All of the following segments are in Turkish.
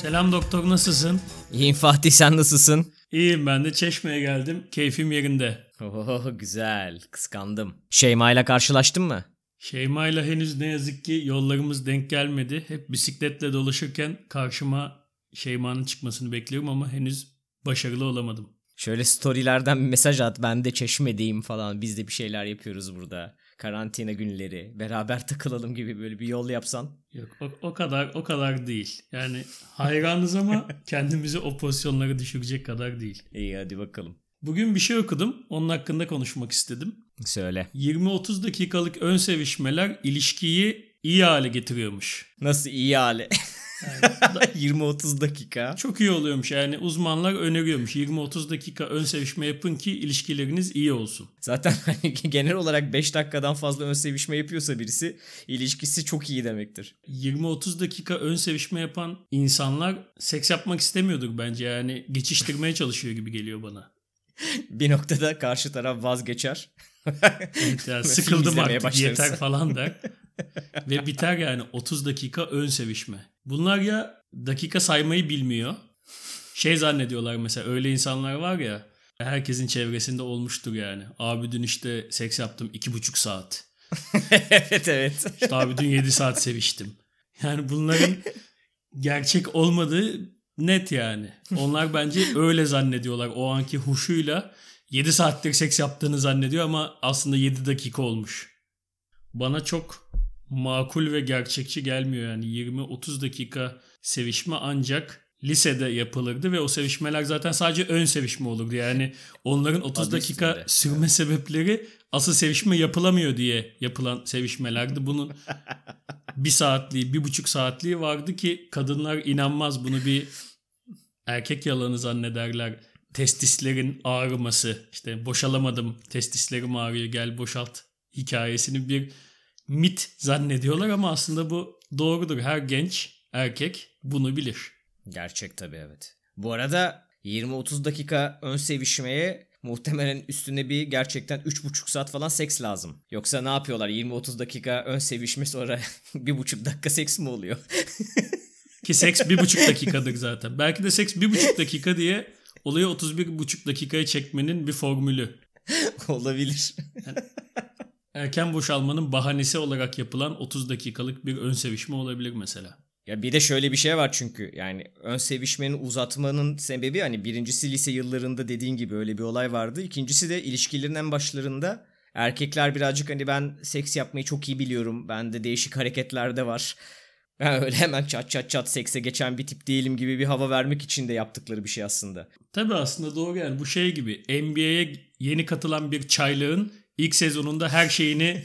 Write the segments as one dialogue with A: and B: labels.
A: Selam doktor nasılsın?
B: İyiyim Fatih sen nasılsın?
A: İyiyim ben de Çeşme'ye geldim. Keyfim yerinde.
B: Oh güzel kıskandım. Şeyma ile karşılaştın mı?
A: Şeyma ile henüz ne yazık ki yollarımız denk gelmedi. Hep bisikletle dolaşırken karşıma Şeyma'nın çıkmasını bekliyorum ama henüz başarılı olamadım.
B: Şöyle storylerden bir mesaj at ben de çeşmedeyim falan biz de bir şeyler yapıyoruz burada. Karantina günleri beraber takılalım gibi böyle bir yol yapsan.
A: Yok o, o kadar o kadar değil. Yani hayranız ama kendimizi o pozisyonlara düşürecek kadar değil.
B: İyi hadi bakalım.
A: Bugün bir şey okudum. Onun hakkında konuşmak istedim.
B: Söyle.
A: 20-30 dakikalık ön sevişmeler ilişkiyi iyi hale getiriyormuş.
B: Nasıl iyi hale? 20-30 dakika.
A: Çok iyi oluyormuş yani uzmanlar öneriyormuş 20-30 dakika ön sevişme yapın ki ilişkileriniz iyi olsun.
B: Zaten hani genel olarak 5 dakikadan fazla ön sevişme yapıyorsa birisi ilişkisi çok iyi demektir.
A: 20-30 dakika ön sevişme yapan insanlar seks yapmak istemiyordur bence yani geçiştirmeye çalışıyor gibi geliyor bana.
B: bir noktada karşı taraf vazgeçer.
A: Evet yani sıkıldım artık yeter falan der. Ve biter yani 30 dakika ön sevişme. Bunlar ya dakika saymayı bilmiyor. Şey zannediyorlar mesela öyle insanlar var ya herkesin çevresinde olmuştur yani. Abi dün işte seks yaptım iki buçuk saat.
B: evet evet.
A: İşte abi dün 7 saat seviştim. Yani bunların gerçek olmadığı net yani. Onlar bence öyle zannediyorlar. O anki huşuyla 7 saattir seks yaptığını zannediyor ama aslında 7 dakika olmuş. Bana çok makul ve gerçekçi gelmiyor yani 20-30 dakika sevişme ancak lisede yapılırdı ve o sevişmeler zaten sadece ön sevişme olurdu. Yani onların 30 Adı dakika üstünde. sürme sebepleri asıl sevişme yapılamıyor diye yapılan sevişmelerdi. Bunun bir saatliği, bir buçuk saatliği vardı ki kadınlar inanmaz bunu bir erkek yalanı zannederler. Testislerin ağrıması, işte boşalamadım, testislerim ağrıyor gel boşalt hikayesini bir mit zannediyorlar ama aslında bu doğrudur. Her genç erkek bunu bilir.
B: Gerçek tabii evet. Bu arada 20-30 dakika ön sevişmeye muhtemelen üstüne bir gerçekten 3,5 saat falan seks lazım. Yoksa ne yapıyorlar 20-30 dakika ön sevişme sonra 1,5 dakika seks mi oluyor?
A: Ki seks 1,5 dakikadır zaten. Belki de seks 1,5 dakika diye olayı 31,5 dakikaya çekmenin bir formülü.
B: Olabilir.
A: Yani erken boşalmanın bahanesi olarak yapılan 30 dakikalık bir ön sevişme olabilir mesela.
B: Ya bir de şöyle bir şey var çünkü yani ön sevişmenin uzatmanın sebebi hani birincisi lise yıllarında dediğin gibi öyle bir olay vardı. İkincisi de ilişkilerin en başlarında erkekler birazcık hani ben seks yapmayı çok iyi biliyorum. Bende değişik hareketler de var. Ben öyle hemen çat çat çat sekse geçen bir tip değilim gibi bir hava vermek için de yaptıkları bir şey aslında.
A: Tabii aslında doğru yani bu şey gibi NBA'ye yeni katılan bir çaylığın ilk sezonunda her şeyini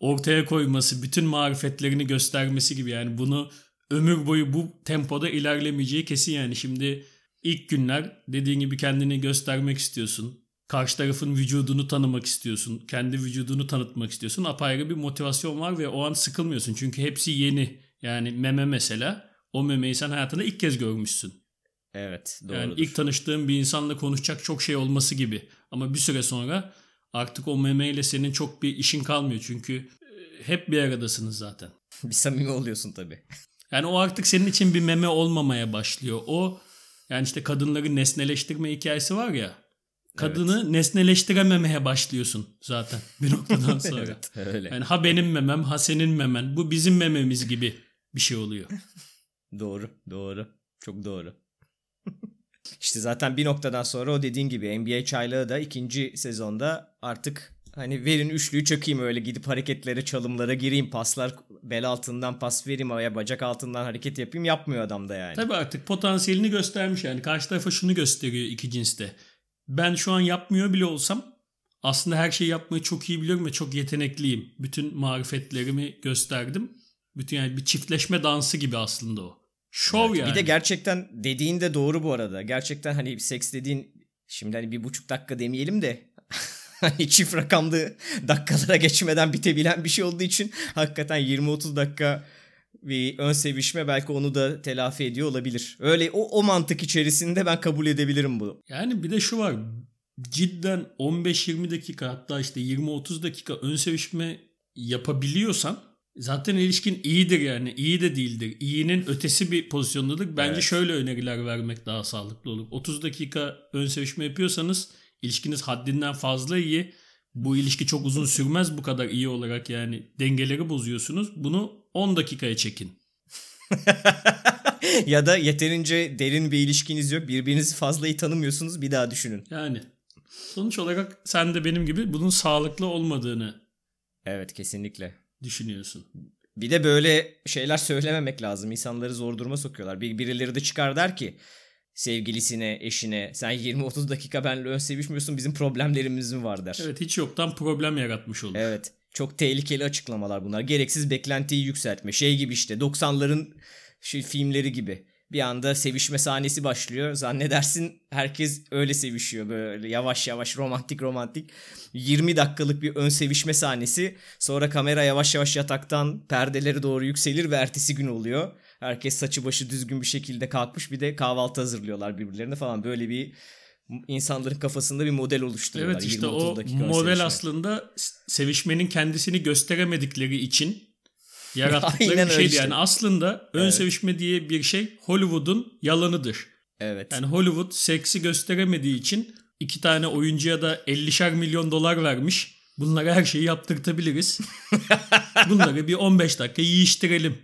A: ortaya koyması, bütün marifetlerini göstermesi gibi yani bunu ömür boyu bu tempoda ilerlemeyeceği kesin yani. Şimdi ilk günler dediğin gibi kendini göstermek istiyorsun. Karşı tarafın vücudunu tanımak istiyorsun. Kendi vücudunu tanıtmak istiyorsun. Apayrı bir motivasyon var ve o an sıkılmıyorsun. Çünkü hepsi yeni. Yani meme mesela. O memeyi sen hayatında ilk kez görmüşsün.
B: Evet doğrudur.
A: Yani ilk tanıştığın bir insanla konuşacak çok şey olması gibi. Ama bir süre sonra artık o memeyle senin çok bir işin kalmıyor. Çünkü e, hep bir aradasınız zaten.
B: bir samimi oluyorsun tabii.
A: Yani o artık senin için bir meme olmamaya başlıyor. O yani işte kadınları nesneleştirme hikayesi var ya. Kadını evet. nesneleştirememeye başlıyorsun zaten bir noktadan sonra. evet, öyle. Yani ha benim memem ha senin memen bu bizim mememiz gibi bir şey oluyor.
B: doğru doğru çok doğru. İşte zaten bir noktadan sonra o dediğin gibi NBA çaylığı da ikinci sezonda artık Hani verin üçlüyü çakayım öyle gidip hareketlere çalımlara gireyim paslar bel altından pas vereyim ya bacak altından hareket yapayım yapmıyor adam da yani.
A: Tabii artık potansiyelini göstermiş yani karşı tarafa şunu gösteriyor iki cinste. Ben şu an yapmıyor bile olsam aslında her şeyi yapmayı çok iyi biliyorum ve çok yetenekliyim. Bütün marifetlerimi gösterdim. Bütün yani bir çiftleşme dansı gibi aslında o. Şov evet, yani.
B: Bir de gerçekten dediğin de doğru bu arada. Gerçekten hani seks dediğin şimdi hani bir buçuk dakika demeyelim de hani çift rakamlı dakikalara geçmeden bitebilen bir şey olduğu için hakikaten 20-30 dakika bir ön sevişme belki onu da telafi ediyor olabilir. Öyle o, o mantık içerisinde ben kabul edebilirim bu.
A: Yani bir de şu var cidden 15-20 dakika hatta işte 20-30 dakika ön sevişme yapabiliyorsan Zaten ilişkin iyidir yani. iyi de değildir. İyinin ötesi bir pozisyondadır. Bence
B: Evet.
A: şöyle öneriler vermek daha sağlıklı olur. 30 dakika ön sevişme yapıyorsanız ilişkiniz haddinden fazla iyi. Bu ilişki çok uzun sürmez bu kadar iyi olarak yani dengeleri bozuyorsunuz. Bunu 10 dakikaya çekin.
B: ya da yeterince derin bir ilişkiniz yok. Birbirinizi fazla iyi tanımıyorsunuz. Bir daha düşünün.
A: Yani sonuç olarak sen de benim gibi bunun sağlıklı olmadığını
B: Evet kesinlikle.
A: Düşünüyorsun.
B: Bir de böyle şeyler söylememek lazım. İnsanları zor duruma sokuyorlar. Bir, birileri de çıkar der ki sevgilisine, eşine sen 20-30 dakika benimle ön sevişmiyorsun bizim problemlerimiz mi var der.
A: Evet hiç yoktan problem yaratmış olur.
B: Evet. Çok tehlikeli açıklamalar bunlar. Gereksiz beklentiyi yükseltme. Şey gibi işte 90'ların şu filmleri gibi. Bir anda sevişme sahnesi başlıyor. Zannedersin herkes öyle sevişiyor böyle yavaş yavaş romantik romantik. 20 dakikalık bir ön sevişme sahnesi. Sonra kamera yavaş yavaş yataktan perdeleri doğru yükselir ve ertesi gün oluyor. Herkes saçı başı düzgün bir şekilde kalkmış bir de kahvaltı hazırlıyorlar birbirlerine falan. Böyle bir insanların kafasında bir model oluşturuyorlar.
A: Evet işte
B: 20-30
A: o model
B: sevişme.
A: aslında sevişmenin kendisini gösteremedikleri için yarattıkları
B: Aynen
A: bir şeydi.
B: işte.
A: Yani aslında ön
B: Evet.
A: sevişme diye bir şey Hollywood'un yalanıdır.
B: Evet.
A: Yani Hollywood seksi gösteremediği için iki tane oyuncuya da 50'şer milyon dolar vermiş. Bunlara her şeyi yaptırtabiliriz. Bunları bir 15 dakika yiyiştirelim.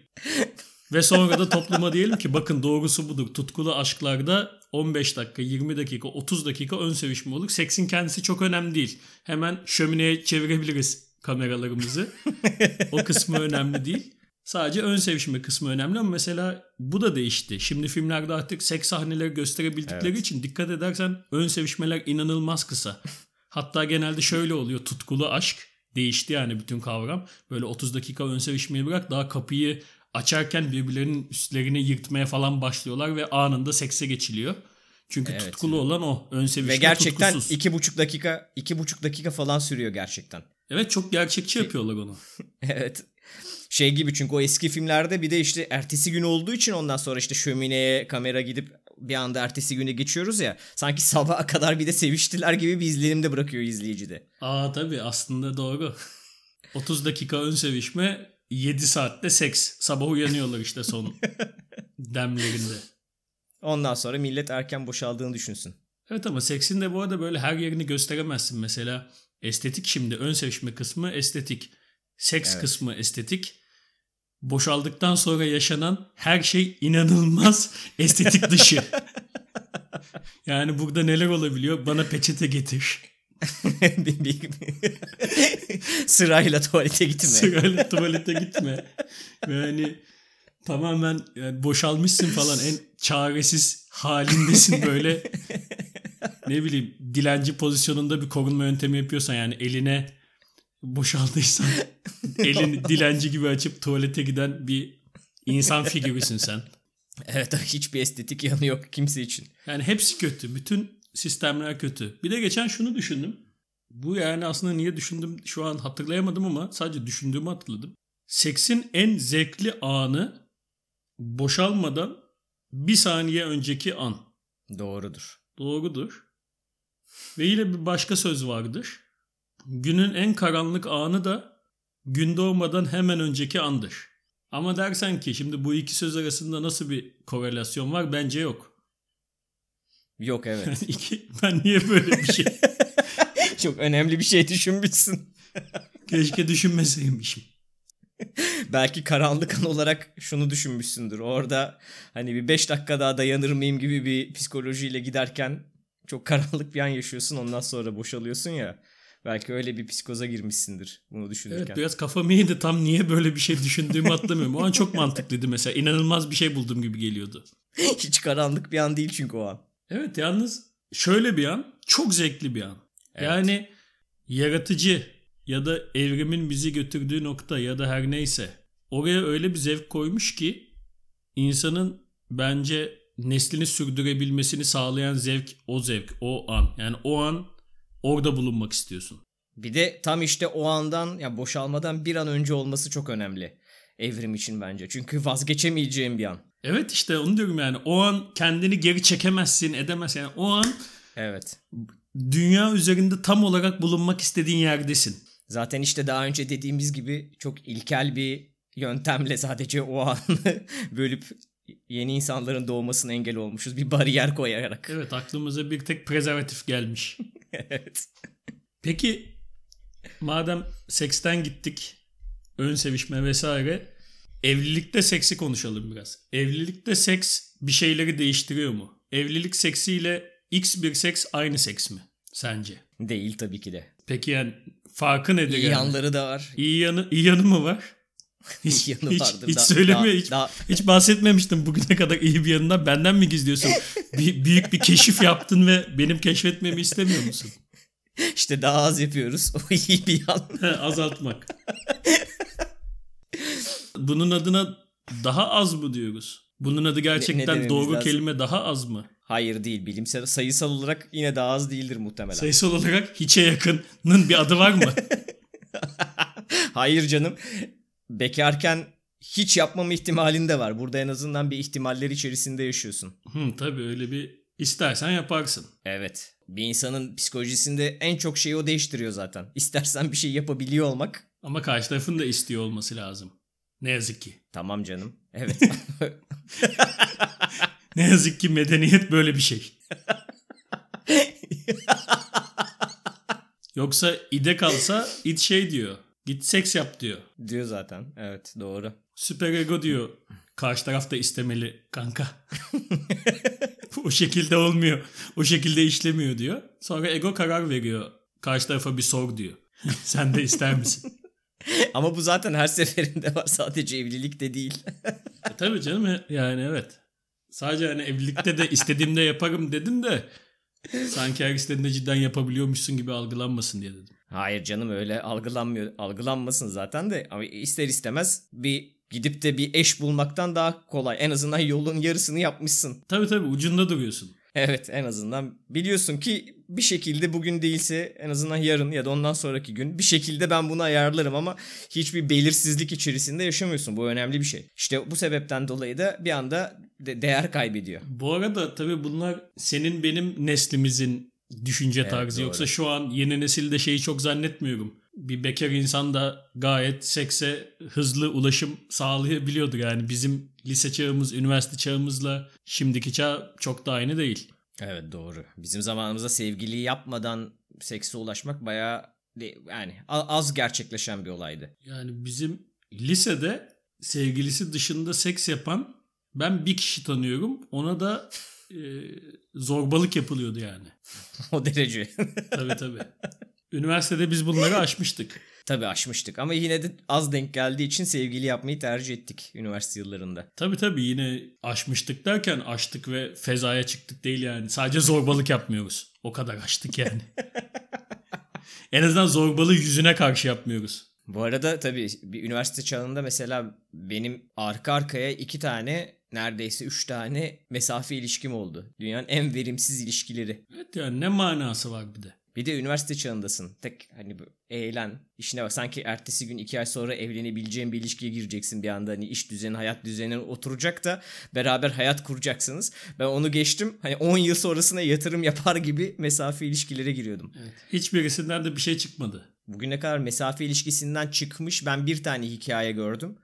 A: Ve sonra da topluma diyelim ki bakın doğrusu budur. Tutkulu aşklarda 15 dakika, 20 dakika, 30 dakika ön sevişme olur. Seksin kendisi çok önemli değil. Hemen şömineye çevirebiliriz kameralarımızı. o kısmı önemli değil. Sadece ön sevişme kısmı önemli ama mesela bu da değişti. Şimdi filmlerde artık seks sahneleri gösterebildikleri
B: Evet.
A: için dikkat edersen ön sevişmeler inanılmaz kısa. Hatta genelde şöyle oluyor tutkulu aşk değişti yani bütün kavram. Böyle 30 dakika ön sevişmeyi bırak daha kapıyı açarken birbirlerinin üstlerini yırtmaya falan başlıyorlar ve anında sekse geçiliyor. Çünkü
B: Evet.
A: tutkulu olan o. Ön sevişme
B: Ve gerçekten
A: tutkusuz.
B: iki buçuk dakika iki buçuk dakika falan sürüyor gerçekten.
A: Evet çok gerçekçi yapıyorlar onu.
B: evet. Şey gibi çünkü o eski filmlerde bir de işte ertesi gün olduğu için ondan sonra işte şömineye kamera gidip bir anda ertesi güne geçiyoruz ya. Sanki sabaha kadar bir de seviştiler gibi bir izlenim de bırakıyor izleyicide.
A: Aa tabii aslında doğru. 30 dakika ön sevişme 7 saatte seks. Sabah uyanıyorlar işte son demlerinde.
B: Ondan sonra millet erken boşaldığını düşünsün.
A: Evet ama seksin de bu arada böyle her yerini gösteremezsin. Mesela estetik şimdi ön sevişme kısmı estetik. Seks
B: Evet.
A: kısmı estetik. Boşaldıktan sonra yaşanan her şey inanılmaz estetik dışı. yani burada neler olabiliyor? Bana peçete getir.
B: Sırayla tuvalete gitme.
A: Sırayla tuvalete gitme. Yani tamamen yani boşalmışsın falan en çaresiz halindesin böyle. ne bileyim dilenci pozisyonunda bir korunma yöntemi yapıyorsan yani eline boşaldıysan elini dilenci gibi açıp tuvalete giden bir insan figürüsün sen.
B: Evet hiçbir estetik yanı yok kimse için.
A: Yani hepsi kötü. Bütün sistemler kötü. Bir de geçen şunu düşündüm. Bu yani aslında niye düşündüm şu an hatırlayamadım ama sadece düşündüğümü hatırladım. Seksin en zevkli anı boşalmadan bir saniye önceki an.
B: Doğrudur.
A: Doğrudur. Ve yine bir başka söz vardır. Günün en karanlık anı da gün doğmadan hemen önceki andır. Ama dersen ki şimdi bu iki söz arasında nasıl bir korelasyon var? Bence yok.
B: Yok evet.
A: İki, ben niye böyle bir şey
B: Çok önemli bir şey düşünmüşsün.
A: keşke düşünmeseymişim.
B: Belki karanlık an olarak şunu düşünmüşsündür. Orada hani bir 5 dakika daha dayanır mıyım gibi bir psikolojiyle giderken çok karanlık bir an yaşıyorsun. Ondan sonra boşalıyorsun ya. Belki öyle bir psikoza girmişsindir bunu düşünürken.
A: Evet biraz kafam iyiydi tam niye böyle bir şey düşündüğümü hatırlamıyorum. O an çok mantıklıydı mesela. İnanılmaz bir şey buldum gibi geliyordu.
B: Hiç karanlık bir an değil çünkü o an.
A: Evet yalnız şöyle bir an çok zevkli bir an.
B: Evet.
A: Yani yaratıcı ya da evrimin bizi götürdüğü nokta ya da her neyse oraya öyle bir zevk koymuş ki insanın bence neslini sürdürebilmesini sağlayan zevk o zevk o an. Yani o an orada bulunmak istiyorsun.
B: Bir de tam işte o andan ya boşalmadan bir an önce olması çok önemli. Evrim için bence. Çünkü vazgeçemeyeceğim bir an.
A: Evet işte onu diyorum yani o an kendini geri çekemezsin edemezsin. Yani o an
B: Evet.
A: dünya üzerinde tam olarak bulunmak istediğin yerdesin.
B: Zaten işte daha önce dediğimiz gibi çok ilkel bir yöntemle sadece o anı bölüp yeni insanların doğmasına engel olmuşuz. Bir bariyer koyarak.
A: Evet aklımıza bir tek prezervatif gelmiş.
B: evet.
A: Peki madem seksten gittik ön sevişme vesaire evlilikte seksi konuşalım biraz. Evlilikte seks bir şeyleri değiştiriyor mu? Evlilik seksiyle X bir seks aynı seks mi sence?
B: Değil tabii ki de.
A: Peki yani farkı nedir?
B: İyi
A: yani?
B: yanları da var.
A: İyi yanı, iyi yanı mı var? Hiç,
B: İyi yanı
A: hiç,
B: vardır.
A: hiç
B: Daha-
A: söylemiyor.
B: daha-
A: hiç,
B: daha-
A: hiç bahsetmemiştim bugüne kadar iyi bir yanından. Benden mi gizliyorsun? bir, büyük bir keşif yaptın ve benim keşfetmemi istemiyor musun?
B: İşte daha az yapıyoruz. O iyi bir yan.
A: Azaltmak. Bunun adına daha az mı diyoruz? Bunun adı
B: Ne- ne
A: gerçekten
B: dememiz
A: doğru
B: lazım?
A: kelime daha az mı?
B: Hayır değil. Bilimsel sayısal olarak yine daha az değildir muhtemelen.
A: Sayısal olarak hiçe yakının bir adı var mı?
B: Hayır canım. Bekarken hiç yapmama ihtimalin de var. Burada en azından bir ihtimaller içerisinde yaşıyorsun.
A: Hı, tabii öyle bir istersen yaparsın.
B: Evet. Bir insanın psikolojisinde en çok şeyi o değiştiriyor zaten. İstersen bir şey yapabiliyor olmak.
A: Ama karşı tarafın da istiyor olması lazım. Ne yazık ki.
B: Tamam canım. Evet.
A: Ne yazık ki medeniyet böyle bir şey. Yoksa ide kalsa id şey diyor. Git seks yap diyor.
B: diyor zaten. Evet doğru.
A: Süper ego diyor. Karşı taraf da istemeli kanka. o şekilde olmuyor. O şekilde işlemiyor diyor. Sonra ego karar veriyor. Karşı tarafa bir sor diyor. Sen de ister misin?
B: Ama bu zaten her seferinde var. Sadece evlilikte değil.
A: E tabii canım e- yani evet. Sadece hani evlilikte de istediğimde yaparım dedim de sanki her istediğinde cidden yapabiliyormuşsun gibi algılanmasın diye dedim.
B: Hayır canım öyle algılanmıyor. Algılanmasın zaten de ama ister istemez bir gidip de bir eş bulmaktan daha kolay. En azından yolun yarısını yapmışsın.
A: Tabii tabii ucunda duruyorsun.
B: Evet en azından biliyorsun ki bir şekilde bugün değilse en azından yarın ya da ondan sonraki gün bir şekilde ben bunu ayarlarım ama hiçbir belirsizlik içerisinde yaşamıyorsun. Bu önemli bir şey. İşte bu sebepten dolayı da bir anda de- değer kaybediyor.
A: Bu arada tabii bunlar senin benim neslimizin düşünce
B: Evet,
A: tarzı.
B: doğru.
A: Yoksa şu an yeni nesilde şeyi çok zannetmiyorum. Bir bekar insan da gayet sekse hızlı ulaşım sağlayabiliyordur. Yani bizim lise çağımız, üniversite çağımızla şimdiki çağ çok da aynı değil.
B: Evet doğru. Bizim zamanımızda sevgili yapmadan sekse ulaşmak bayağı yani az gerçekleşen bir olaydı.
A: Yani bizim lisede sevgilisi dışında seks yapan ben bir kişi tanıyorum. Ona da e, zorbalık yapılıyordu yani.
B: o derece.
A: Tabii tabii. Üniversitede biz bunları aşmıştık.
B: Tabii aşmıştık ama yine de az denk geldiği için sevgili yapmayı tercih ettik üniversite yıllarında.
A: Tabii tabii yine aşmıştık derken aştık ve fezaya çıktık değil yani. Sadece zorbalık yapmıyoruz. O kadar aştık yani. en azından zorbalığı yüzüne karşı yapmıyoruz.
B: Bu arada tabii bir üniversite çağında mesela benim arka arkaya iki tane neredeyse üç tane mesafe ilişkim oldu. Dünyanın en verimsiz ilişkileri.
A: Evet yani ne manası var bir de.
B: Bir de üniversite çağındasın. Tek hani bu eğlen, işine bak. Sanki ertesi gün iki ay sonra evlenebileceğin bir ilişkiye gireceksin bir anda. Hani iş düzeni, hayat düzeni oturacak da beraber hayat kuracaksınız. Ben onu geçtim. Hani 10 yıl sonrasına yatırım yapar gibi mesafe ilişkilere giriyordum.
A: Evet. Hiçbirisinden de bir şey çıkmadı.
B: Bugüne kadar mesafe ilişkisinden çıkmış ben bir tane hikaye gördüm.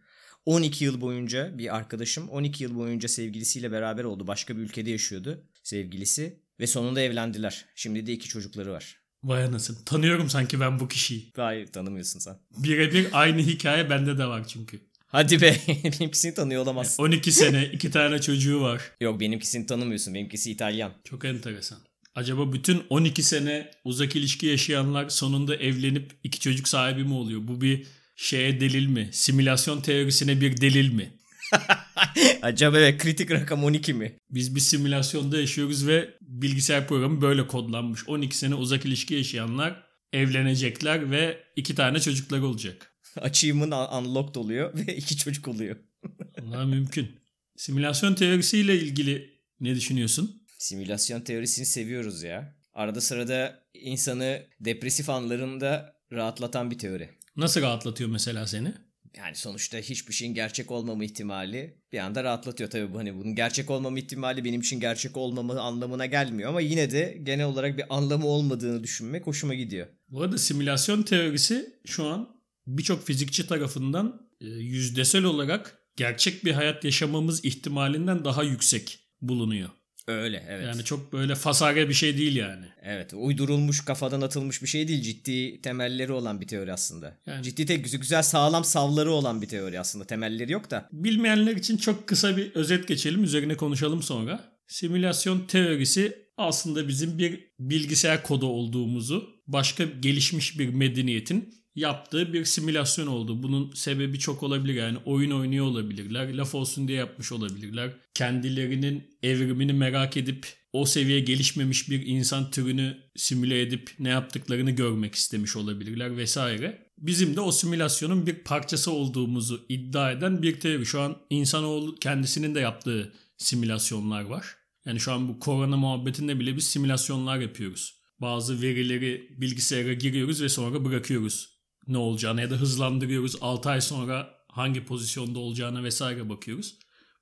B: 12 yıl boyunca bir arkadaşım 12 yıl boyunca sevgilisiyle beraber oldu. Başka bir ülkede yaşıyordu sevgilisi. Ve sonunda evlendiler. Şimdi de iki çocukları var.
A: Vay anasını. Tanıyorum sanki ben bu kişiyi.
B: Hayır tanımıyorsun sen.
A: Birebir aynı hikaye bende de var çünkü.
B: Hadi be benimkisini tanıyor olamazsın.
A: 12 sene, iki tane çocuğu var.
B: Yok benimkisini tanımıyorsun. Benimkisi İtalyan.
A: Çok enteresan. Acaba bütün 12 sene uzak ilişki yaşayanlar sonunda evlenip iki çocuk sahibi mi oluyor? Bu bir şeye delil mi? Simülasyon teorisine bir delil mi?
B: Acaba evet, kritik rakam 12 mi?
A: Biz bir simülasyonda yaşıyoruz ve bilgisayar programı böyle kodlanmış. 12 sene uzak ilişki yaşayanlar evlenecekler ve iki tane çocuklar olacak.
B: Achievement un- unlocked oluyor ve iki çocuk oluyor.
A: Allah mümkün. Simülasyon teorisiyle ilgili ne düşünüyorsun?
B: Simülasyon teorisini seviyoruz ya. Arada sırada insanı depresif anlarında rahatlatan bir teori.
A: Nasıl rahatlatıyor mesela seni?
B: Yani sonuçta hiçbir şeyin gerçek olmama ihtimali bir anda rahatlatıyor. Tabii bu hani bunun gerçek olmama ihtimali benim için gerçek olmama anlamına gelmiyor ama yine de genel olarak bir anlamı olmadığını düşünmek hoşuma gidiyor.
A: Bu arada simülasyon teorisi şu an birçok fizikçi tarafından e, yüzdesel olarak gerçek bir hayat yaşamamız ihtimalinden daha yüksek bulunuyor.
B: Öyle evet.
A: Yani çok böyle fasare bir şey değil yani.
B: Evet uydurulmuş kafadan atılmış bir şey değil. Ciddi temelleri olan bir teori aslında.
A: Yani-
B: Ciddi tek güzel, güzel sağlam savları olan bir teori aslında. Temelleri yok da.
A: Bilmeyenler için çok kısa bir özet geçelim. Üzerine konuşalım sonra. Simülasyon teorisi aslında bizim bir bilgisayar kodu olduğumuzu başka gelişmiş bir medeniyetin yaptığı bir simülasyon oldu. Bunun sebebi çok olabilir yani oyun oynuyor olabilirler, laf olsun diye yapmış olabilirler. Kendilerinin evrimini merak edip o seviye gelişmemiş bir insan türünü simüle edip ne yaptıklarını görmek istemiş olabilirler vesaire. Bizim de o simülasyonun bir parçası olduğumuzu iddia eden bir teori. Şu an insanoğlu kendisinin de yaptığı simülasyonlar var. Yani şu an bu korona muhabbetinde bile biz simülasyonlar yapıyoruz. Bazı verileri bilgisayara giriyoruz ve sonra bırakıyoruz. Ne olacağını ya da hızlandırıyoruz. 6 ay sonra hangi pozisyonda olacağına vesaire bakıyoruz.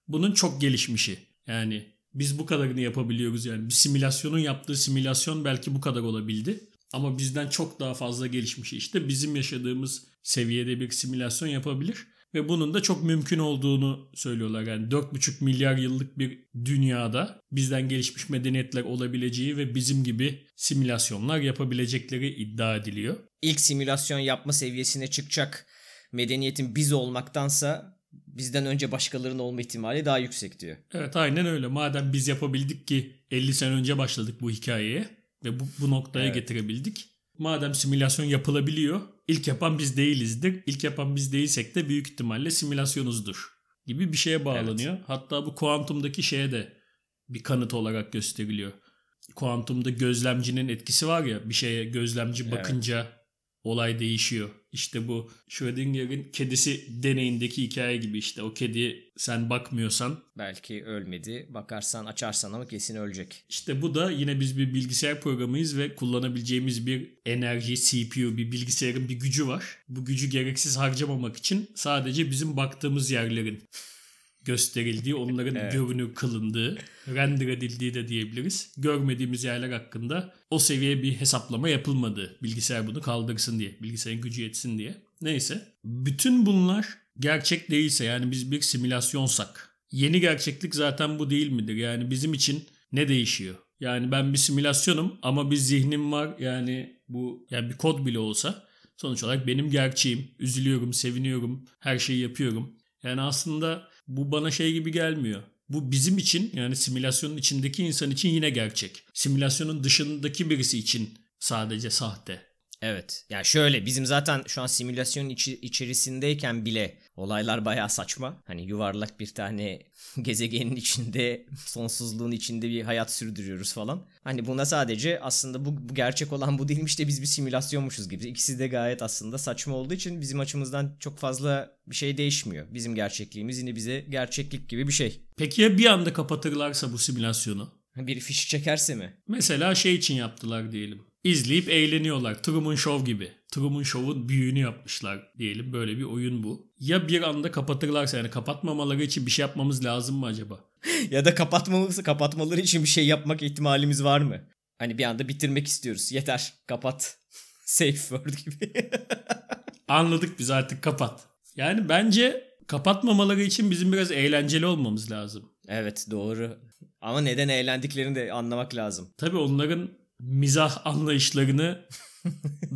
A: Bunun çok gelişmişi. Yani biz bu kadarını yapabiliyoruz yani. Bir simülasyonun yaptığı simülasyon belki bu kadar olabildi. Ama bizden çok daha fazla gelişmişi işte bizim yaşadığımız seviyede bir simülasyon yapabilir. Ve bunun da çok mümkün olduğunu söylüyorlar. Yani 4,5 milyar yıllık bir dünyada bizden gelişmiş medeniyetler olabileceği ve bizim gibi simülasyonlar yapabilecekleri iddia ediliyor.
B: İlk simülasyon yapma seviyesine çıkacak medeniyetin biz olmaktansa bizden önce başkalarının olma ihtimali daha yüksek diyor.
A: Evet aynen öyle. Madem biz yapabildik ki 50 sene önce başladık bu hikayeye ve bu, bu noktaya
B: Evet.
A: getirebildik. Madem simülasyon yapılabiliyor, ilk yapan biz değilizdir. İlk yapan biz değilsek de büyük ihtimalle simülasyonuzdur gibi bir şeye bağlanıyor. Hatta bu kuantumdaki şeye de bir kanıt olarak gösteriliyor. Kuantumda gözlemcinin etkisi var ya bir şeye gözlemci bakınca olay değişiyor. İşte bu Schrödinger'in kedisi deneyindeki hikaye gibi işte o kedi sen bakmıyorsan
B: Belki ölmedi. Bakarsan açarsan ama kesin ölecek.
A: İşte bu da yine biz bir bilgisayar programıyız ve kullanabileceğimiz bir enerji, CPU, bir bilgisayarın bir gücü var. Bu gücü gereksiz harcamamak için sadece bizim baktığımız yerlerin gösterildiği, onların
B: Evet.
A: görünür kılındığı, render edildiği de diyebiliriz. Görmediğimiz yerler hakkında o seviye bir hesaplama yapılmadı. Bilgisayar bunu kaldırsın diye, bilgisayarın gücü yetsin diye. Neyse. Bütün bunlar gerçek değilse yani biz bir simülasyonsak yeni gerçeklik zaten bu değil midir? Yani bizim için ne değişiyor? Yani ben bir simülasyonum ama bir zihnim var. Yani bu yani bir kod bile olsa sonuç olarak benim gerçeğim. Üzülüyorum, seviniyorum, her şeyi yapıyorum. Yani aslında bu bana şey gibi gelmiyor. Bu bizim için yani simülasyonun içindeki insan için yine gerçek. Simülasyonun dışındaki birisi için sadece sahte.
B: Evet. Yani şöyle bizim zaten şu an simülasyonun içi- içerisindeyken bile olaylar bayağı saçma. Hani yuvarlak bir tane gezegenin içinde sonsuzluğun içinde bir hayat sürdürüyoruz falan. Hani buna sadece aslında bu, bu gerçek olan bu değilmiş de biz bir simülasyonmuşuz gibi. İkisi de gayet aslında saçma olduğu için bizim açımızdan çok fazla bir şey değişmiyor. Bizim gerçekliğimiz yine bize gerçeklik gibi bir şey.
A: Peki ya bir anda kapatırlarsa bu simülasyonu?
B: Bir fiş çekerse mi?
A: Mesela şey için yaptılar diyelim. İzleyip eğleniyorlar. Truman Show gibi. Truman Show'un büyüğünü yapmışlar diyelim. Böyle bir oyun bu. Ya bir anda kapatırlarsa yani kapatmamaları için bir şey yapmamız lazım mı acaba?
B: ya da kapatmaması kapatmaları için bir şey yapmak ihtimalimiz var mı? Hani bir anda bitirmek istiyoruz. Yeter. Kapat. Safe word gibi.
A: Anladık biz artık kapat. Yani bence kapatmamaları için bizim biraz eğlenceli olmamız lazım.
B: evet doğru. Ama neden eğlendiklerini de anlamak lazım.
A: Tabii onların mizah anlayışlarını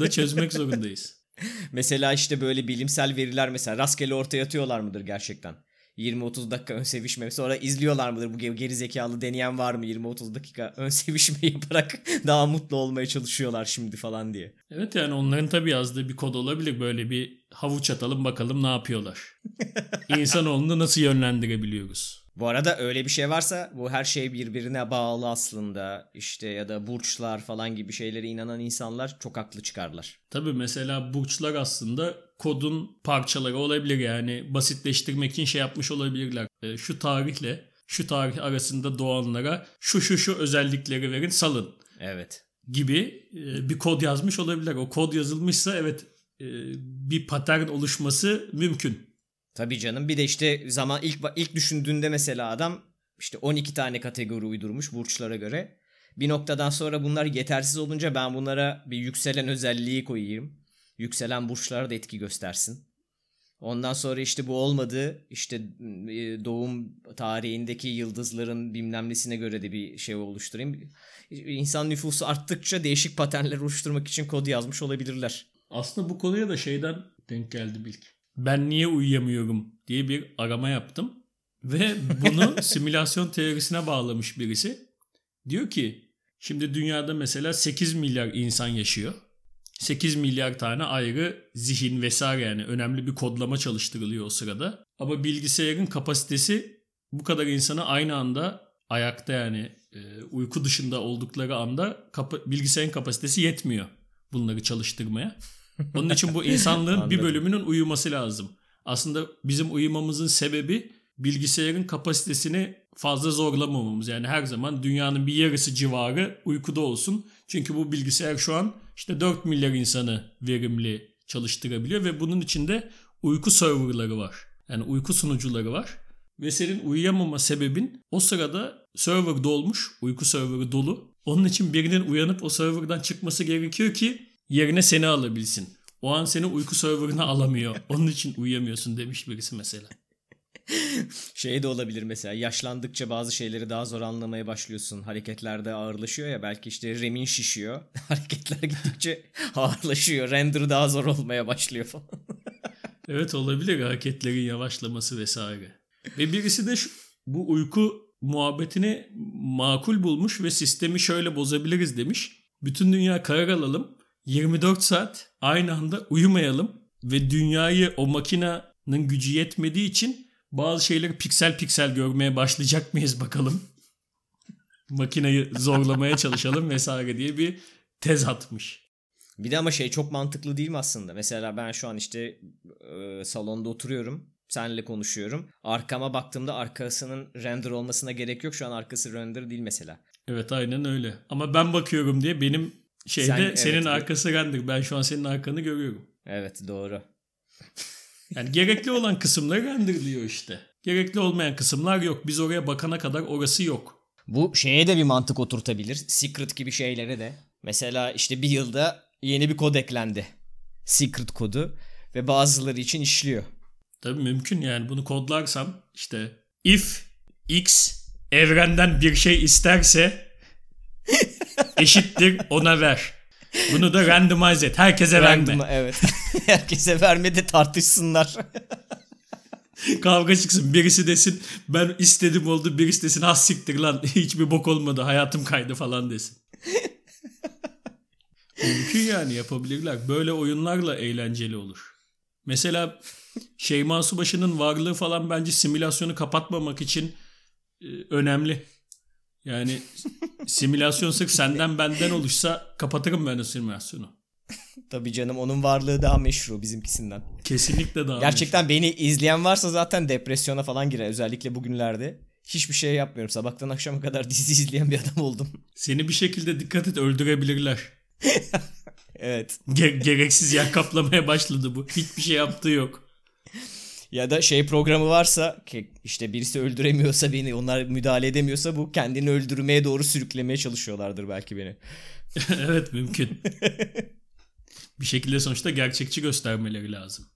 A: da çözmek zorundayız.
B: Mesela işte böyle bilimsel veriler mesela rastgele ortaya atıyorlar mıdır gerçekten? 20-30 dakika ön sevişme sonra izliyorlar mıdır bu geri zekalı deneyen var mı 20-30 dakika ön sevişme yaparak daha mutlu olmaya çalışıyorlar şimdi falan diye.
A: Evet yani onların tabii yazdığı bir kod olabilir. Böyle bir havuç atalım bakalım ne yapıyorlar. İnsanoğlunu nasıl yönlendirebiliyoruz?
B: Bu arada öyle bir şey varsa bu her şey birbirine bağlı aslında işte ya da burçlar falan gibi şeylere inanan insanlar çok haklı çıkarlar.
A: Tabii mesela burçlar aslında kodun parçaları olabilir yani basitleştirmek için şey yapmış olabilirler. E, şu tarihle şu tarih arasında doğanlara şu şu şu özellikleri verin salın
B: Evet.
A: gibi e, bir kod yazmış olabilirler. O kod yazılmışsa evet e, bir patern oluşması mümkün.
B: Tabii canım bir de işte zaman ilk ilk düşündüğünde mesela adam işte 12 tane kategori uydurmuş burçlara göre. Bir noktadan sonra bunlar yetersiz olunca ben bunlara bir yükselen özelliği koyayım. Yükselen burçlara da etki göstersin. Ondan sonra işte bu olmadı. İşte e, doğum tarihindeki yıldızların bilmem nesine göre de bir şey oluşturayım. İnsan nüfusu arttıkça değişik paternler oluşturmak için kod yazmış olabilirler.
A: Aslında bu konuya da şeyden denk geldi ilk. Ben niye uyuyamıyorum diye bir arama yaptım. Ve bunu simülasyon teorisine bağlamış birisi. Diyor ki şimdi dünyada mesela 8 milyar insan yaşıyor. 8 milyar tane ayrı zihin vesaire yani önemli bir kodlama çalıştırılıyor o sırada. Ama bilgisayarın kapasitesi bu kadar insanı aynı anda ayakta yani e, uyku dışında oldukları anda bilgisayarın kapasitesi yetmiyor bunları çalıştırmaya. Onun için bu insanlığın bir bölümünün uyuması lazım. Aslında bizim uyumamızın sebebi bilgisayarın kapasitesini fazla zorlamamamız. Yani her zaman dünyanın bir yarısı civarı uykuda olsun. Çünkü bu bilgisayar şu an işte 4 milyar insanı verimli çalıştırabiliyor ve bunun içinde uyku serverları var. Yani uyku sunucuları var. Ve senin uyuyamama sebebin o sırada server dolmuş, uyku serverı dolu. Onun için birinin uyanıp o serverdan çıkması gerekiyor ki yerine seni alabilsin. O an seni uyku serverına alamıyor. Onun için uyuyamıyorsun demiş birisi mesela.
B: şey de olabilir mesela yaşlandıkça bazı şeyleri daha zor anlamaya başlıyorsun. Hareketlerde ağırlaşıyor ya belki işte remin şişiyor. Hareketler gittikçe ağırlaşıyor. Render daha zor olmaya başlıyor falan.
A: evet olabilir hareketlerin yavaşlaması vesaire. Ve birisi de şu, bu uyku muhabbetini makul bulmuş ve sistemi şöyle bozabiliriz demiş. Bütün dünya karar alalım. 24 saat aynı anda uyumayalım ve dünyayı o makinenin gücü yetmediği için bazı şeyleri piksel piksel görmeye başlayacak mıyız bakalım. Makineyi zorlamaya çalışalım vesaire diye bir tez atmış.
B: Bir de ama şey çok mantıklı değil mi aslında? Mesela ben şu an işte e, salonda oturuyorum. Senle konuşuyorum. Arkama baktığımda arkasının render olmasına gerek yok. Şu an arkası render değil mesela.
A: Evet aynen öyle. Ama ben bakıyorum diye benim şeyde Sen, senin evet, arkası render. Ben şu an senin arkanı görüyorum.
B: Evet doğru.
A: Yani gerekli olan kısımları renderliyor işte. Gerekli olmayan kısımlar yok. Biz oraya bakana kadar orası yok.
B: Bu şeye de bir mantık oturtabilir. Secret gibi şeylere de. Mesela işte bir yılda yeni bir kod eklendi. Secret kodu ve bazıları için işliyor.
A: Tabii mümkün yani bunu kodlarsam işte if x evrenden bir şey isterse eşittir ona ver. Bunu da randomize et. Herkese Random, verme.
B: Evet. Herkese verme de tartışsınlar.
A: Kavga çıksın. Birisi desin ben istedim oldu. Birisi desin has siktir lan. Hiçbir bok olmadı. Hayatım kaydı falan desin. Mümkün yani yapabilirler. Böyle oyunlarla eğlenceli olur. Mesela Şeyma Subaşı'nın varlığı falan bence simülasyonu kapatmamak için e, önemli. Yani simülasyon sırf senden benden oluşsa kapatırım ben o simülasyonu.
B: Tabii canım onun varlığı daha meşru bizimkisinden.
A: Kesinlikle daha
B: Gerçekten meşru. beni izleyen varsa zaten depresyona falan girer özellikle bugünlerde. Hiçbir şey yapmıyorum. Sabahtan akşama kadar dizi izleyen bir adam oldum.
A: Seni bir şekilde dikkat et öldürebilirler.
B: evet.
A: Ge- gereksiz yer kaplamaya başladı bu. Hiçbir şey yaptığı yok.
B: Ya da şey programı varsa ki işte birisi öldüremiyorsa beni onlar müdahale edemiyorsa bu kendini öldürmeye doğru sürüklemeye çalışıyorlardır belki beni.
A: evet mümkün. bir şekilde sonuçta gerçekçi göstermeleri lazım.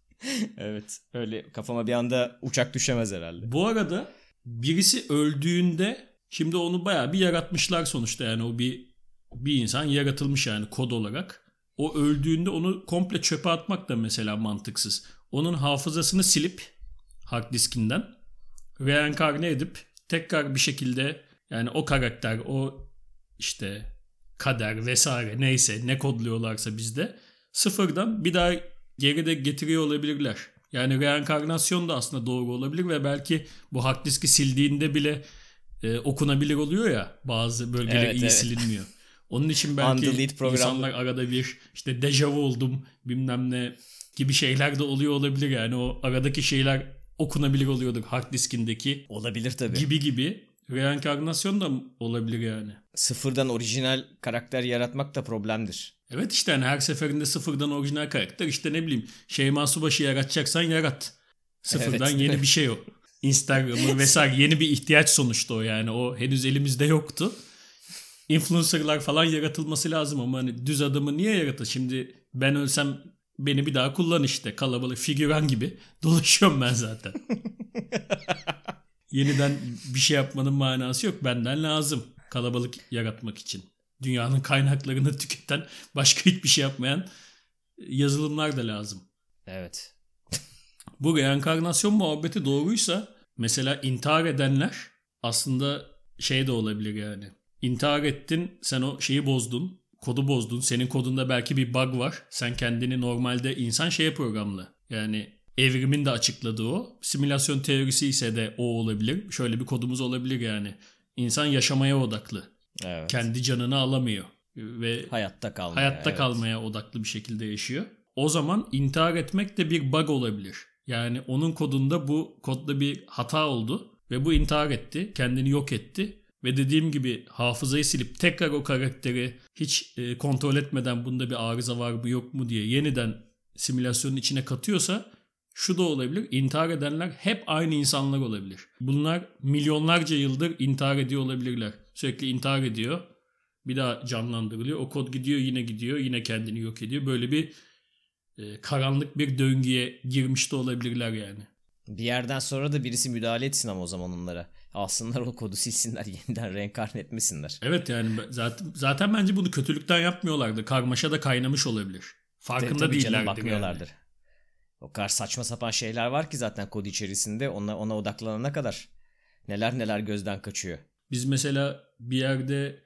B: evet öyle kafama bir anda uçak düşemez herhalde.
A: Bu arada birisi öldüğünde şimdi onu bayağı bir yaratmışlar sonuçta yani o bir bir insan yaratılmış yani kod olarak. O öldüğünde onu komple çöpe atmak da mesela mantıksız onun hafızasını silip hard diskinden reenkarne edip tekrar bir şekilde yani o karakter o işte kader vesaire neyse ne kodluyorlarsa bizde sıfırdan bir daha geride getiriyor olabilirler. Yani reenkarnasyon da aslında doğru olabilir ve belki bu hard diski sildiğinde bile e, okunabilir oluyor ya bazı bölgeler evet, iyi evet. silinmiyor. Onun için belki insanlar arada bir işte dejavu oldum bilmem ne gibi şeyler de oluyor olabilir yani o aradaki şeyler okunabilir oluyordur hard diskindeki.
B: Olabilir tabii.
A: Gibi gibi. Reenkarnasyon da olabilir yani.
B: Sıfırdan orijinal karakter yaratmak da problemdir.
A: Evet işte yani her seferinde sıfırdan orijinal karakter işte ne bileyim Şeyma Subaşı yaratacaksan yarat. Sıfırdan evet. yeni bir şey o. Instagram'ı vesaire yeni bir ihtiyaç sonuçta o yani o henüz elimizde yoktu. Influencer'lar falan yaratılması lazım ama hani düz adamı niye yaratır? Şimdi ben ölsem beni bir daha kullan işte kalabalık figüran gibi dolaşıyorum ben zaten. Yeniden bir şey yapmanın manası yok. Benden lazım kalabalık yaratmak için. Dünyanın kaynaklarını tüketen başka hiçbir şey yapmayan yazılımlar da lazım.
B: Evet.
A: Bu reenkarnasyon muhabbeti doğruysa mesela intihar edenler aslında şey de olabilir yani. İntihar ettin sen o şeyi bozdun kodu bozdun. Senin kodunda belki bir bug var. Sen kendini normalde insan şeye programlı. Yani evrimin de açıkladığı o. Simülasyon teorisi ise de o olabilir. Şöyle bir kodumuz olabilir yani. İnsan yaşamaya odaklı. Evet. Kendi canını alamıyor ve
B: hayatta kalmaya,
A: hayatta evet. kalmaya odaklı bir şekilde yaşıyor. O zaman intihar etmek de bir bug olabilir. Yani onun kodunda bu kodda bir hata oldu ve bu intihar etti, kendini yok etti ve dediğim gibi hafızayı silip tekrar o karakteri hiç e, kontrol etmeden bunda bir arıza var mı yok mu diye yeniden simülasyonun içine katıyorsa şu da olabilir. İntihar edenler hep aynı insanlar olabilir. Bunlar milyonlarca yıldır intihar ediyor olabilirler. Sürekli intihar ediyor. Bir daha canlandırılıyor. O kod gidiyor yine gidiyor. Yine kendini yok ediyor. Böyle bir e, karanlık bir döngüye girmiş de olabilirler yani.
B: Bir yerden sonra da birisi müdahale etsin ama o zaman onlara alsınlar o kodu silsinler yeniden reenkarne etmesinler.
A: Evet yani zaten, zaten bence bunu kötülükten yapmıyorlardı. Karmaşa da kaynamış olabilir. Farkında tabii değillerdi. Canım, bakmıyorlardır. Yani.
B: O kadar saçma sapan şeyler var ki zaten kod içerisinde ona, ona odaklanana kadar neler neler gözden kaçıyor.
A: Biz mesela bir yerde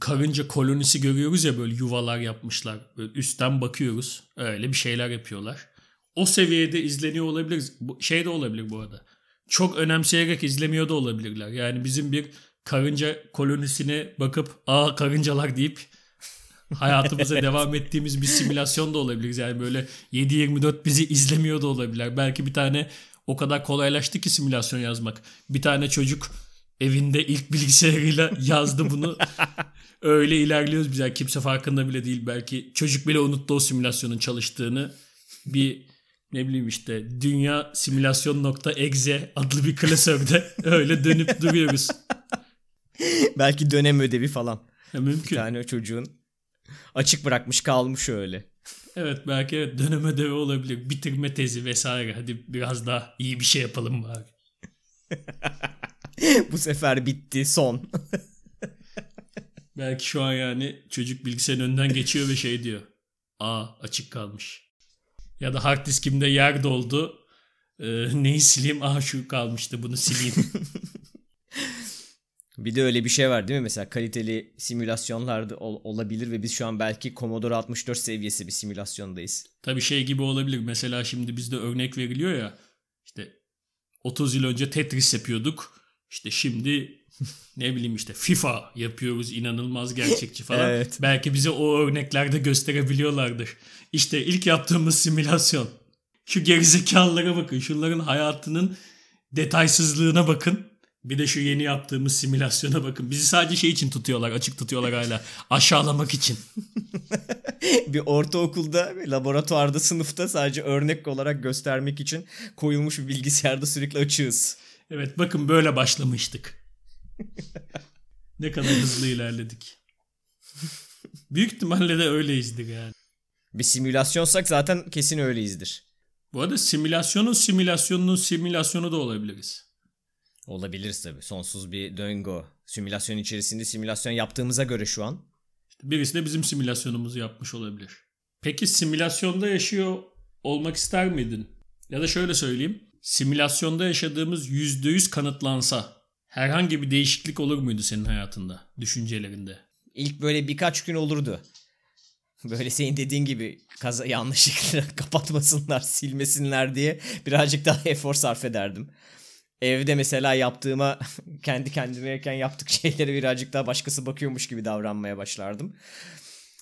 A: karınca kolonisi görüyoruz ya böyle yuvalar yapmışlar. Böyle üstten bakıyoruz. Öyle bir şeyler yapıyorlar. O seviyede izleniyor olabilir. Şey de olabilir bu arada çok önemseyerek izlemiyor da olabilirler. Yani bizim bir karınca kolonisine bakıp aa karıncalar deyip hayatımıza devam ettiğimiz bir simülasyon da olabilir. Yani böyle 7-24 bizi izlemiyor da olabilirler. Belki bir tane o kadar kolaylaştı ki simülasyon yazmak. Bir tane çocuk evinde ilk bilgisayarıyla yazdı bunu. Öyle ilerliyoruz biz. Yani kimse farkında bile değil. Belki çocuk bile unuttu o simülasyonun çalıştığını. Bir ne bileyim işte dünya simülasyon.exe adlı bir klasörde öyle dönüp duruyoruz.
B: Belki dönem ödevi falan.
A: Ya mümkün.
B: Bir tane çocuğun açık bırakmış kalmış öyle.
A: Evet belki evet dönem ödevi olabilir. Bitirme tezi vesaire. Hadi biraz daha iyi bir şey yapalım bari.
B: Bu sefer bitti son.
A: belki şu an yani çocuk bilgisayarın önünden geçiyor ve şey diyor. Aa açık kalmış. Ya da hard diskimde yer doldu. Ee, neyi sileyim? Aha şu kalmıştı bunu sileyim.
B: bir de öyle bir şey var değil mi? Mesela kaliteli simülasyonlarda ol- olabilir ve biz şu an belki Commodore 64 seviyesi bir simülasyondayız.
A: Tabii şey gibi olabilir. Mesela şimdi bizde örnek veriliyor ya. İşte 30 yıl önce Tetris yapıyorduk. İşte şimdi ne bileyim işte FIFA yapıyoruz inanılmaz gerçekçi falan. evet. Belki bize o örneklerde gösterebiliyorlardır. İşte ilk yaptığımız simülasyon. Şu gerizekalılara bakın. Şunların hayatının detaysızlığına bakın. Bir de şu yeni yaptığımız simülasyona bakın. Bizi sadece şey için tutuyorlar, açık tutuyorlar hala. Aşağılamak için.
B: bir ortaokulda, laboratuvarda, sınıfta sadece örnek olarak göstermek için koyulmuş bir bilgisayarda sürekli açığız.
A: Evet bakın böyle başlamıştık. ne kadar hızlı ilerledik. Büyük ihtimalle de öyleyizdir yani.
B: Bir simülasyonsak zaten kesin öyleyizdir.
A: Bu arada simülasyonun simülasyonunun simülasyonu da olabiliriz.
B: Olabiliriz tabii. Sonsuz bir döngü. Simülasyon içerisinde simülasyon yaptığımıza göre şu an.
A: İşte birisi de bizim simülasyonumuzu yapmış olabilir. Peki simülasyonda yaşıyor olmak ister miydin? Ya da şöyle söyleyeyim. Simülasyonda yaşadığımız %100 kanıtlansa herhangi bir değişiklik olur muydu senin hayatında, düşüncelerinde?
B: İlk böyle birkaç gün olurdu. Böyle senin dediğin gibi kaza yanlışlıkla kapatmasınlar, silmesinler diye birazcık daha efor sarf ederdim. Evde mesela yaptığıma kendi kendimeyken yaptık şeylere birazcık daha başkası bakıyormuş gibi davranmaya başlardım.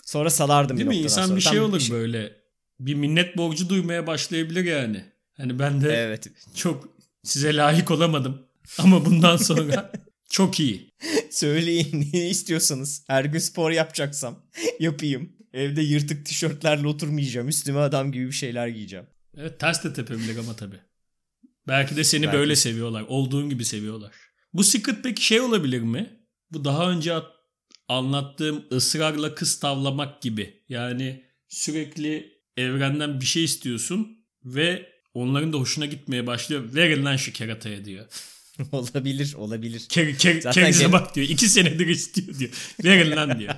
B: Sonra salardım
A: Değil
B: bir
A: mi? İnsan
B: sonra.
A: bir şey olur bir şey... böyle. Bir minnet borcu duymaya başlayabilir yani. Hani ben de evet. çok size layık olamadım. Ama bundan sonra çok iyi.
B: Söyleyin ne istiyorsanız. Her gün spor yapacaksam yapayım. Evde yırtık tişörtlerle oturmayacağım. Üstüme adam gibi bir şeyler giyeceğim.
A: Evet ters de tepebilir ama tabii. Belki de seni Belki. böyle seviyorlar. Olduğun gibi seviyorlar. Bu secret peki şey olabilir mi? Bu daha önce anlattığım ısrarla kız tavlamak gibi. Yani sürekli evrenden bir şey istiyorsun ve onların da hoşuna gitmeye başlıyor. Verin lan şu kerataya diyor.
B: olabilir olabilir.
A: Ker, ker, kerize bak diyor. İki senedir istiyor diyor. Verin lan diyor.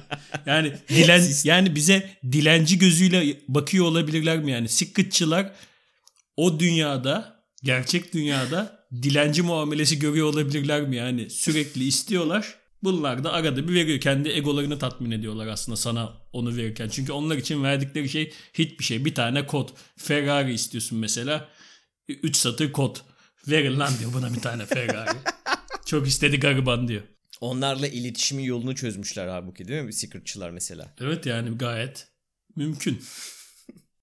A: Yani dilen yani bize dilenci gözüyle bakıyor olabilirler mi yani? Secretçılar o dünyada gerçek dünyada dilenci muamelesi görüyor olabilirler mi yani? Sürekli istiyorlar. Bunlar da arada bir veriyor. Kendi egolarını tatmin ediyorlar aslında sana onu verirken. Çünkü onlar için verdikleri şey hiçbir şey. Bir tane kod. Ferrari istiyorsun mesela. Üç satır kod. Verin lan diyor buna bir tane Ferrari. Çok istedi gariban diyor.
B: Onlarla iletişimin yolunu çözmüşler halbuki değil mi? Secretçılar mesela.
A: Evet yani gayet mümkün.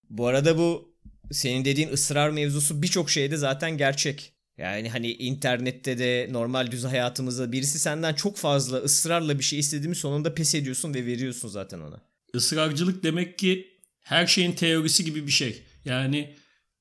B: bu arada bu senin dediğin ısrar mevzusu birçok şeyde zaten gerçek. Yani hani internette de normal düz hayatımızda birisi senden çok fazla ısrarla bir şey istediğimi sonunda pes ediyorsun ve veriyorsun zaten ona.
A: Israrcılık demek ki her şeyin teorisi gibi bir şey. Yani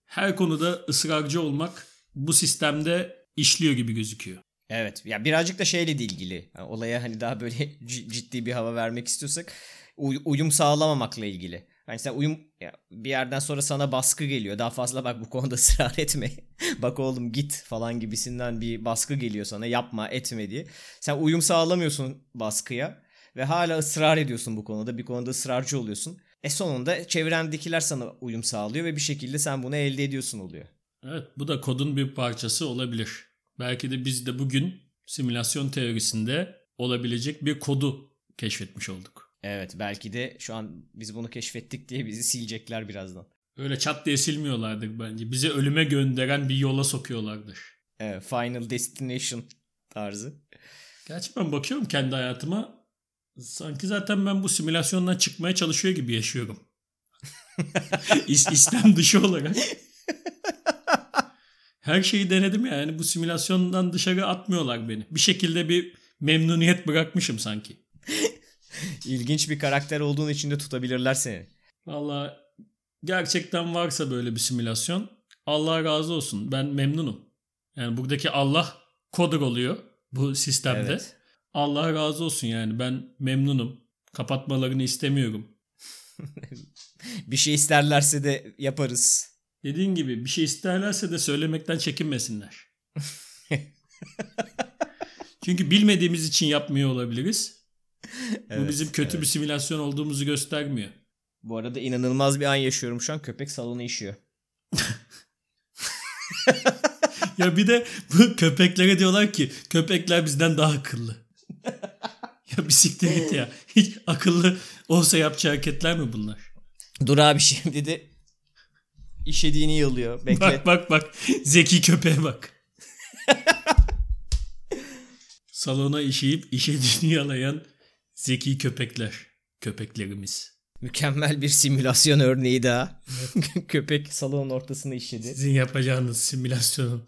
A: her konuda ısrarcı olmak bu sistemde işliyor gibi gözüküyor.
B: Evet. Ya birazcık da şeyle de ilgili. Yani olaya hani daha böyle ciddi bir hava vermek istiyorsak uy- uyum sağlamamakla ilgili. Hani sen uyum ya bir yerden sonra sana baskı geliyor. Daha fazla bak bu konuda ısrar etme. bak oğlum git falan gibisinden bir baskı geliyor sana. Yapma, etme diye. Sen uyum sağlamıyorsun baskıya ve hala ısrar ediyorsun bu konuda. Bir konuda ısrarcı oluyorsun. E sonunda çevrendekiler sana uyum sağlıyor ve bir şekilde sen bunu elde ediyorsun oluyor.
A: Evet bu da kodun bir parçası olabilir. Belki de biz de bugün simülasyon teorisinde olabilecek bir kodu keşfetmiş olduk.
B: Evet belki de şu an biz bunu keşfettik diye bizi silecekler birazdan.
A: Öyle çat diye silmiyorlardır bence. Bizi ölüme gönderen bir yola sokuyorlardır.
B: Evet, Final Destination tarzı.
A: Gerçi ben bakıyorum kendi hayatıma. Sanki zaten ben bu simülasyondan çıkmaya çalışıyor gibi yaşıyorum. İstem dışı olarak. Her şeyi denedim yani. Bu simülasyondan dışarı atmıyorlar beni. Bir şekilde bir memnuniyet bırakmışım sanki.
B: İlginç bir karakter olduğun için de tutabilirler seni.
A: Valla gerçekten varsa böyle bir simülasyon Allah razı olsun. Ben memnunum. Yani buradaki Allah kodur oluyor bu sistemde. Evet. Allah razı olsun yani ben memnunum. Kapatmalarını istemiyorum.
B: bir şey isterlerse de yaparız.
A: Dediğin gibi bir şey isterlerse de söylemekten çekinmesinler. Çünkü bilmediğimiz için yapmıyor olabiliriz. Evet, Bu bizim kötü evet. bir simülasyon olduğumuzu göstermiyor.
B: Bu arada inanılmaz bir an yaşıyorum şu an. Köpek salonu işiyor.
A: ya bir de bu köpeklere diyorlar ki köpekler bizden daha akıllı. ya bisiklet git ya. Hiç akıllı olsa yapacağı hareketler mi bunlar?
B: Dur abi şimdi de işediğini yalıyor.
A: Bekle. Bak bak bak. Zeki köpeğe bak. Salona işeyip işediğini yalayan zeki köpekler. Köpeklerimiz.
B: Mükemmel bir simülasyon örneği daha. Köpek salonun ortasında işedi.
A: Sizin yapacağınız simülasyonun.